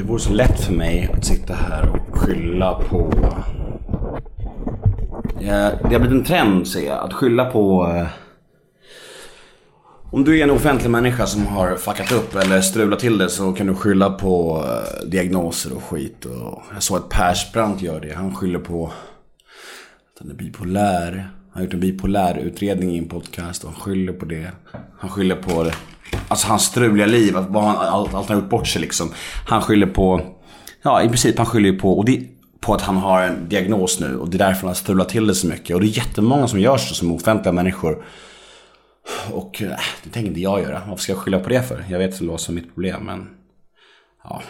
Det vore så lätt för mig att sitta här och skylla på... Det har blivit en trend ser jag, att skylla på... Eh, om du är en offentlig människa som har fuckat upp eller strulat till det så kan du skylla på eh, diagnoser och skit. Och jag såg att Persbrandt gör det. Han skyller på att han är bipolär. Han har gjort en bipolär utredning i en podcast och han skyller på det. Han skyller på. Alltså hans struliga liv, vad han, allt, allt han har gjort bort sig liksom. Han skyller på, ja i princip han skyller ju på, och det, på att han har en diagnos nu och det är därför han har strulat till det så mycket. Och det är jättemånga som gör så som offentliga människor. Och äh, det tänker inte jag göra. Varför ska jag skylla på det för? Jag vet inte vad som är mitt problem men... Ja.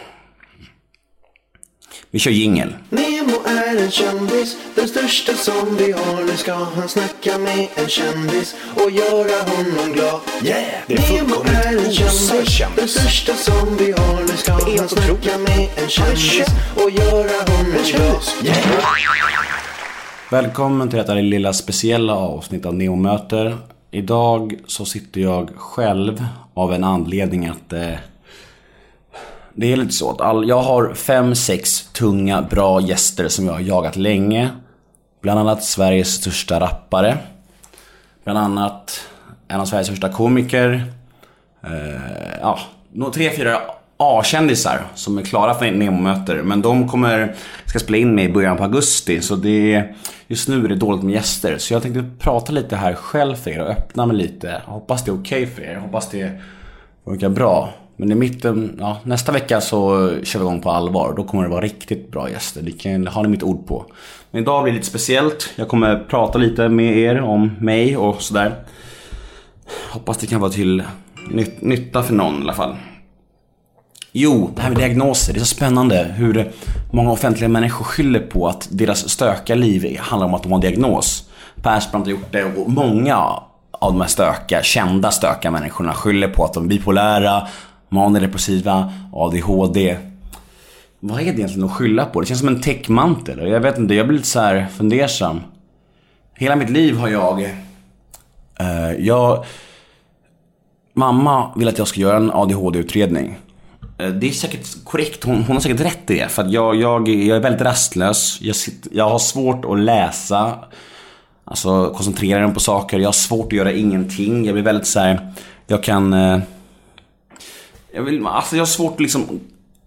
Vi kör jingel. Nemo är en kändis, den största som vi har. Nu ska han snacka med en kändis och göra honom glad. Yeah! Det är Nemo fullkomligt är en osar kändis, den största som vi har. Nu ska han snacka med en kändis och göra honom glad. Yeah! Välkommen till detta lilla speciella avsnitt av Neo möter. Idag så sitter jag själv av en anledning att eh, det är lite så att all, jag har fem, sex tunga, bra gäster som jag har jagat länge. Bland annat Sveriges största rappare. Bland annat en av Sveriges största komiker. Eh, ja, tre, fyra A-kändisar som är klara för Nemo-möter. Men de kommer, ska spela in med i början på augusti. Så det är, just nu är det dåligt med gäster. Så jag tänkte prata lite här själv för er och öppna mig lite. Jag hoppas det är okej för er. Jag hoppas det funkar bra. Men i mitten, ja, nästa vecka så kör vi igång på allvar. Då kommer det vara riktigt bra gäster. Det kan, har ni mitt ord på. Men idag blir det lite speciellt. Jag kommer prata lite med er om mig och sådär. Hoppas det kan vara till nyt- nytta för någon i alla fall. Jo, det här med diagnoser. Det är så spännande hur många offentliga människor skyller på att deras stökiga liv handlar om att de har en diagnos. Persbrandt har gjort det och många av de här stökiga, kända stökiga människorna skyller på att de är bipolära, manodepressiva, ADHD. Vad är det egentligen att skylla på? Det känns som en täckmantel. Jag vet inte, jag blir lite så här fundersam. Hela mitt liv har jag... eh, jag... Mamma vill att jag ska göra en ADHD-utredning. Eh, det är säkert korrekt, hon, hon har säkert rätt i det. För att jag, jag, jag är väldigt rastlös. Jag, sitter, jag har svårt att läsa. Alltså koncentrera mig på saker. Jag har svårt att göra ingenting. Jag blir väldigt så här. Jag kan... eh, jag vill, alltså jag har svårt liksom...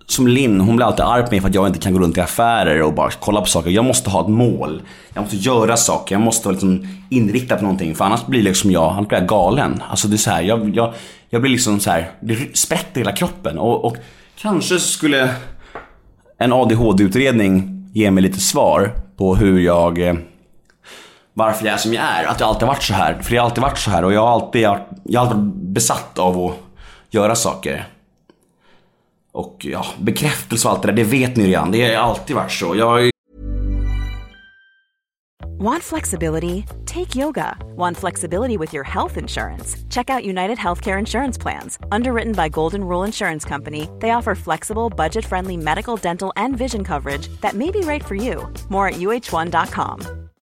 Som Linn, hon blir alltid arg på mig för att jag inte kan gå runt i affärer och bara kolla på saker. Jag måste ha ett mål. Jag måste göra saker. Jag måste vara liksom inriktad på någonting. För annars blir liksom jag, annars blir jag galen. Alltså det är så här, jag, jag, jag blir liksom så här, det sprätter hela kroppen. Och, och kanske skulle en ADHD-utredning ge mig lite svar på hur jag eh, varför jag är som jag är. Att jag alltid har varit så här. För jag har alltid varit så här och jag har alltid, jag har alltid varit besatt av att göra saker. Och ja, bekräftelse och allt det där, det vet ni redan. Det har alltid varit så. Jag Want flexibility? Take yoga. Want flexibility with your health insurance? Check out United Healthcare Insurance Plans. Underwritten by Golden Rule Insurance Company, they offer flexible, budget friendly medical, dental, and vision coverage that may be right for you. More at uh1.com.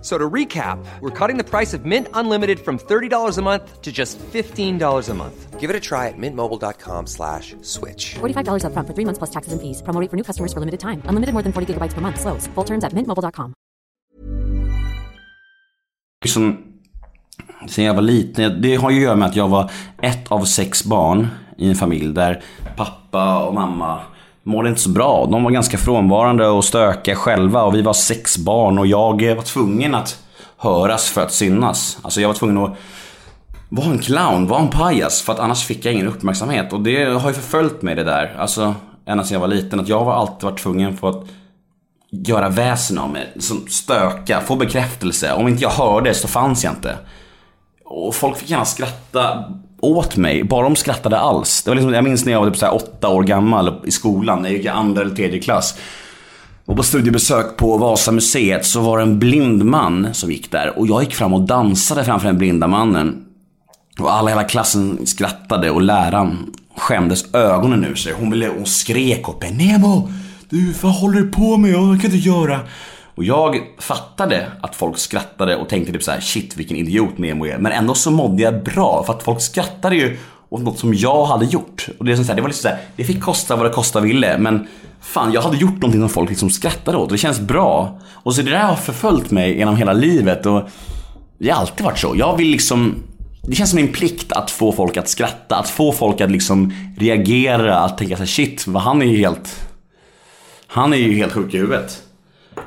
F- So to recap, we're cutting the price of Mint Unlimited from $30 a month to just $15 a month. Give it a try at mintmobile.com slash switch. $45 upfront for three months plus taxes and fees. Promo for new customers for limited time. Unlimited more than 40 gigabytes per month. Slows. Full terms at mintmobile.com. liksom, sen jag var liten, det har ju att göra med att jag var ett av sex barn i en familj där pappa och mamma mådde inte så bra. De var ganska frånvarande och stökiga själva och vi var sex barn och jag eh, var tvungen att höras för att synas. Alltså jag var tvungen att vara en clown, vara en pajas för att annars fick jag ingen uppmärksamhet. Och det har ju förföljt mig det där. Alltså ända sedan jag var liten. Att jag har alltid varit tvungen för att göra väsen av mig. Som stöka, få bekräftelse. Om inte jag hörde så fanns jag inte. Och folk fick gärna skratta åt mig, bara de skrattade alls. Det var liksom, jag minns när jag var typ så här åtta år gammal i skolan, när jag gick i andra eller tredje klass. Och på studiebesök på Vasamuseet så var det en blind man som gick där. Och jag gick fram och dansade framför den blinda mannen. Och alla i hela klassen skrattade och läraren skämdes ögonen ur sig. Hon, ville, hon skrek upp Nemo! Du, vad håller du på med? Jag kan inte göra. Och jag fattade att folk skrattade och tänkte typ så här: shit vilken idiot Nemo är. Men ändå så mådde jag bra för att folk skrattade ju åt något som jag hade gjort. Och det, är så här, det var liksom så här, det fick kosta vad det kosta ville men fan jag hade gjort någonting som folk liksom skrattade åt och det känns bra. Och så det där har förföljt mig genom hela livet och det har alltid varit så. Jag vill liksom det känns som min plikt att få folk att skratta, att få folk att liksom reagera, att tänka såhär shit, vad han är ju helt... Han är ju helt sjuk i huvudet.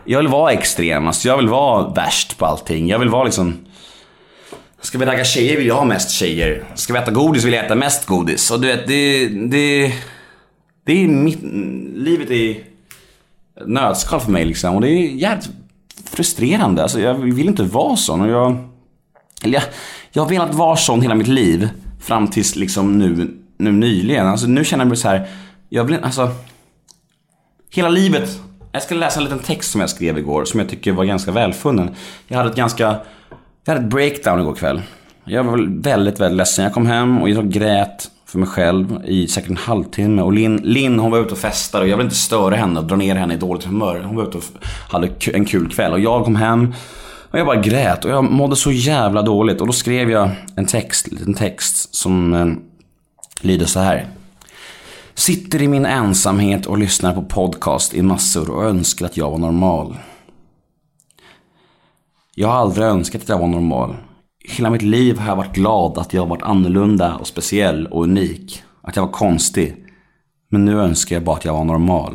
Jag vill vara extrem, alltså jag vill vara värst på allting. Jag vill vara liksom... Ska vi ragga tjejer vill jag ha mest tjejer. Ska vi äta godis vill jag äta mest godis. Och du vet, det... Det, det är mitt... Livet är nötskal för mig liksom. Och det är jävligt frustrerande. Alltså jag vill inte vara sån. Och jag... Eller jag, jag har velat vara sån hela mitt liv. Fram tills liksom nu, nu nyligen. Alltså nu känner jag mig så här. Jag vill, alltså. Hela livet. Jag ska läsa en liten text som jag skrev igår. Som jag tycker var ganska välfunnen. Jag hade ett ganska, jag hade ett breakdown igår kväll. Jag var väldigt, väldigt ledsen. Jag kom hem och jag grät för mig själv i säkert en halvtimme. Och Linn, Lin, hon var ute och festade och jag ville inte störa henne och dra ner henne i dåligt humör. Hon var ute och hade en kul kväll. Och jag kom hem och jag bara grät och jag mådde så jävla dåligt. Och då skrev jag en text, en text som eh, lyder så här. Sitter i min ensamhet och lyssnar på podcast i massor och önskar att jag var normal. Jag har aldrig önskat att jag var normal. Hela mitt liv har jag varit glad att jag varit annorlunda och speciell och unik. Att jag var konstig. Men nu önskar jag bara att jag var normal.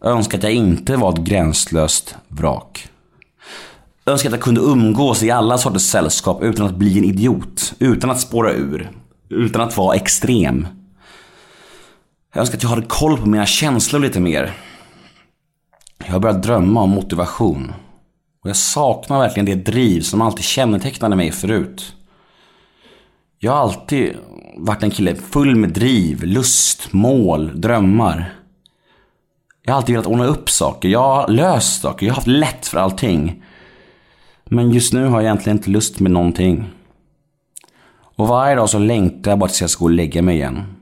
Jag önskar att jag inte var ett gränslöst vrak. Jag önskar att jag kunde umgås i alla sorters sällskap utan att bli en idiot. Utan att spåra ur. Utan att vara extrem. Jag önskar att jag hade koll på mina känslor lite mer. Jag har börjat drömma om motivation. Och jag saknar verkligen det driv som alltid kännetecknade mig förut. Jag har alltid varit en kille full med driv, lust, mål, drömmar. Jag har alltid velat ordna upp saker. Jag har löst saker. Jag har haft lätt för allting. Men just nu har jag egentligen inte lust med någonting. Och varje dag så längtar jag bara tills jag ska gå och lägga mig igen.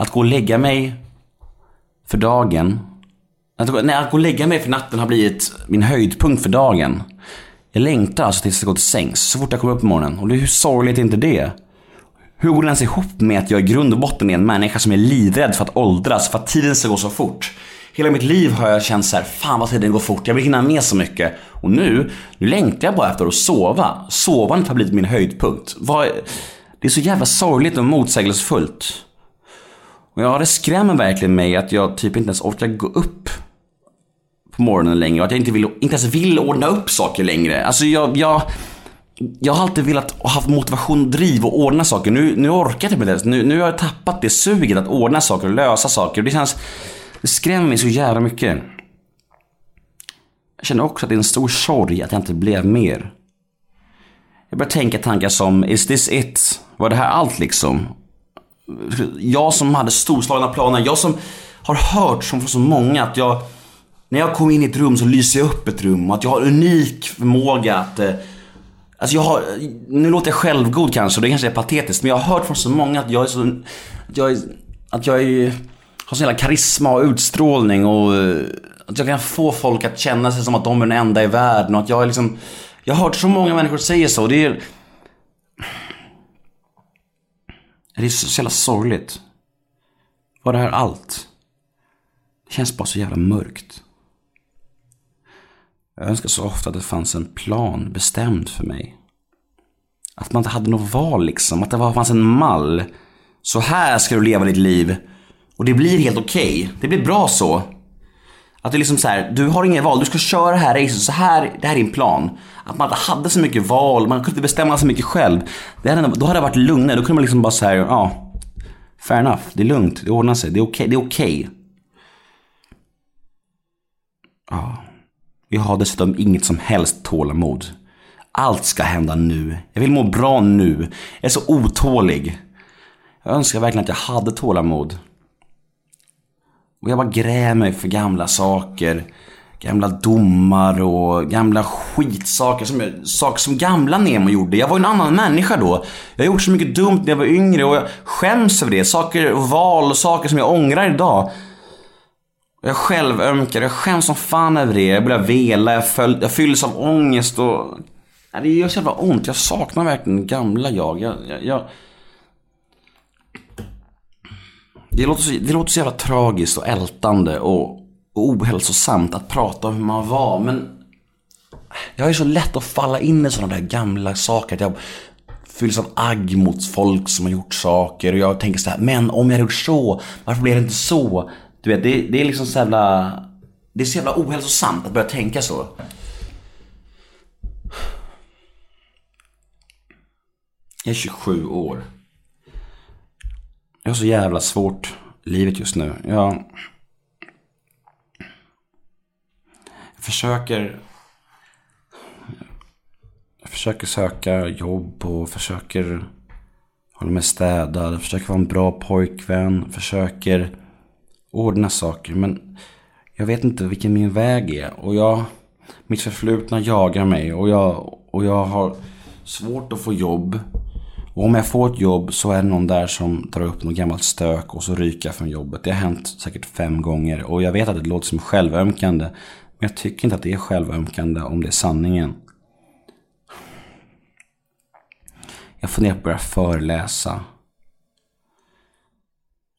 Att gå och lägga mig för dagen. Att, nej, att gå och lägga mig för natten har blivit min höjdpunkt för dagen. Jag längtar alltså tills jag går till sängs så fort jag kommer upp på morgonen. Och det, hur sorgligt är inte det? Hur går det ens ihop med att jag i grund och botten är en människa som är livrädd för att åldras, för att tiden ska gå så fort? Hela mitt liv har jag känt så här, fan vad tiden går fort, jag vill hinna med så mycket. Och nu, nu längtar jag bara efter att sova. Sovandet har blivit min höjdpunkt. Vad, det är så jävla sorgligt och motsägelsefullt. Och ja, det skrämmer verkligen mig att jag typ inte ens orkar gå upp på morgonen längre och att jag inte, vill, inte ens vill ordna upp saker längre. Alltså jag, jag, jag har alltid velat och haft motivation och driv och ordna saker. Nu, nu orkar jag typ inte med det. Nu, nu har jag tappat det suget att ordna saker och lösa saker. Och Det känns, det skrämmer mig så jävla mycket. Jag känner också att det är en stor sorg att jag inte blev mer. Jag börjar tänka tankar som, is this it? Var det här allt liksom? Jag som hade storslagna planer, jag som har hört som från så många att jag när jag kommer in i ett rum så lyser jag upp ett rum och att jag har unik förmåga att eh, Alltså jag har, nu låter jag självgod kanske och det kanske är patetiskt men jag har hört från så många att jag är så, att jag är, att jag är, har sån jävla karisma och utstrålning och eh, att jag kan få folk att känna sig som att de är den enda i världen och att jag är liksom Jag har hört så många människor säga så och det är det är så, jävla sorgligt. Var det här allt? Det känns bara så jävla mörkt. Jag önskar så ofta att det fanns en plan bestämd för mig. Att man inte hade något val liksom. Att det fanns en mall. Så här ska du leva ditt liv. Och det blir helt okej. Det blir bra så. Att det är liksom så här, du har inget val, du ska köra det här racet, så här, det här är din plan. Att man inte hade så mycket val, man kunde inte bestämma så mycket själv. Det hade, då hade det varit lugnare, då kunde man liksom bara säga ja, fair enough, det är lugnt, det ordnar sig, det är okej, det är okej. Ja. Vi har dessutom inget som helst tålamod. Allt ska hända nu. Jag vill må bra nu. Jag är så otålig. Jag önskar verkligen att jag hade tålamod. Och jag bara grämer mig för gamla saker. Gamla domar och gamla skitsaker. Som, saker som gamla Nemo gjorde. Jag var ju en annan människa då. Jag har gjort så mycket dumt när jag var yngre och jag skäms över det. Saker och val och saker som jag ångrar idag. Jag själv ömkar, jag skäms som fan över det. Jag börjar vela, jag, föl, jag fylls av ångest och... Det gör så jävla ont. Jag saknar verkligen gamla jag. jag, jag, jag... Det, låter så, det låter så jävla tragiskt och ältande och, och ohälsosamt att prata om hur man var. Men jag är så lätt att falla in i sådana där gamla saker. Att jag fylls av agg mot folk som har gjort saker. Och jag tänker så här, men om jag hade gjort så, varför blev det inte så? Du vet, det, det är liksom så jävla... Det är så jävla ohälsosamt att börja tänka så. Jag är 27 år. Jag har så jävla svårt livet just nu. Jag... Jag försöker... Jag försöker söka jobb och försöker hålla mig städad. Försöker vara en bra pojkvän. Försöker ordna saker. Men jag vet inte vilken min väg är. Och jag... Mitt förflutna jagar mig. Och jag, och jag har svårt att få jobb. Och om jag får ett jobb så är det någon där som drar upp något gammalt stök och så ryker jag från jobbet. Det har hänt säkert fem gånger. Och jag vet att det låter som självömkande. Men jag tycker inte att det är självömkande om det är sanningen. Jag funderar på att börja föreläsa.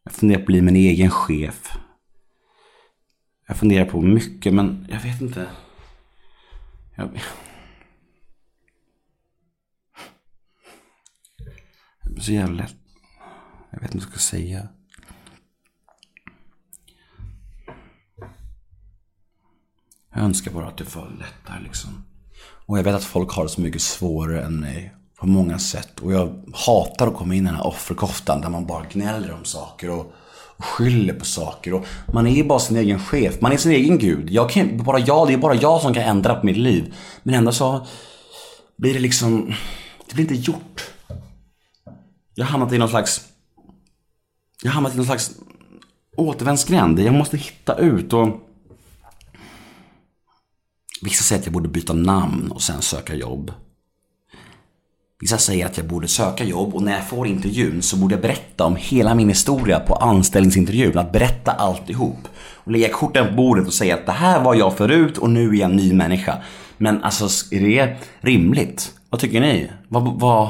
Jag funderar på att bli min egen chef. Jag funderar på mycket men jag vet inte. Jag... Det blir så jävla lätt. Jag vet inte vad jag ska säga. Jag önskar bara att det var lättare liksom. Och jag vet att folk har det så mycket svårare än mig. På många sätt. Och jag hatar att komma in i den här offerkoftan där man bara gnäller om saker och, och skyller på saker. Och man är ju bara sin egen chef. Man är sin egen gud. Jag kan, bara jag, det är bara jag som kan ändra på mitt liv. Men ändå så blir det liksom... Det blir inte gjort. Jag har hamnat i någon slags... Jag har hamnat i någon slags återvändsgränd. Jag måste hitta ut och... Vissa säger att jag borde byta namn och sen söka jobb. Vissa säger att jag borde söka jobb och när jag får intervjun så borde jag berätta om hela min historia på anställningsintervjun. Att berätta alltihop. Och lägga korten på bordet och säga att det här var jag förut och nu är jag en ny människa. Men alltså, är det rimligt? Vad tycker ni? Vad... vad...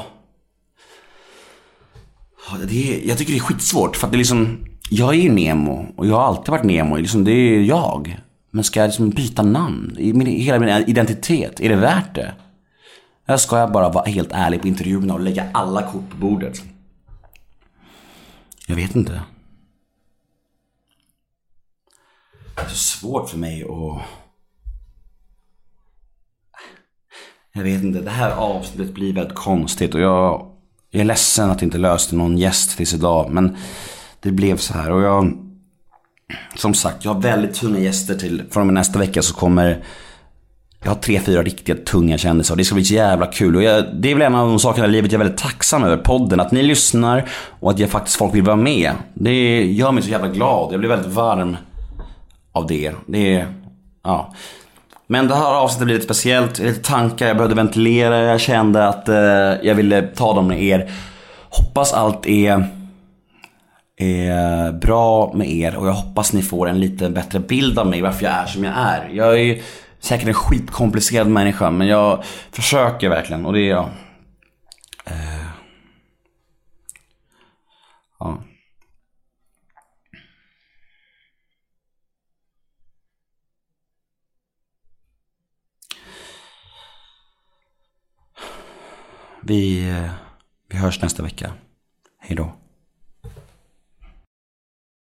Ja, Det är, jag tycker det är skitsvårt för att det är liksom Jag är ju Nemo och jag har alltid varit Nemo, liksom, det är jag Men ska jag liksom byta namn? I min, hela min identitet, är det värt det? Eller ska jag bara vara helt ärlig på intervjuerna och lägga alla kort på bordet? Jag vet inte Det är så svårt för mig att Jag vet inte, det här avsnittet blir väldigt konstigt och jag, jag är ledsen att det inte löste någon gäst tills idag. Men det blev så här och jag, som sagt, jag har väldigt tunga gäster till, från och med nästa vecka så kommer jag har tre, fyra riktigt tunga kändisar och det ska bli så jävla kul. Och jag, det är väl en av de sakerna i livet jag är väldigt tacksam över. Podden, att ni lyssnar och att jag faktiskt folk vill vara med. Det gör mig så jävla glad. Jag blir väldigt varm av det. Det är, ja. Men det här avsnittet blir lite speciellt. Lite tankar, jag behövde ventilera. Jag kände att eh, jag ville ta dem med er. Hoppas allt är, är bra med er och jag hoppas ni får en lite bättre bild av mig, varför jag är som jag är. Jag är ju säkert en skitkomplicerad människa men jag försöker verkligen och det är jag. Eh, Vi, eh, vi hörs nästa vecka. Hej då.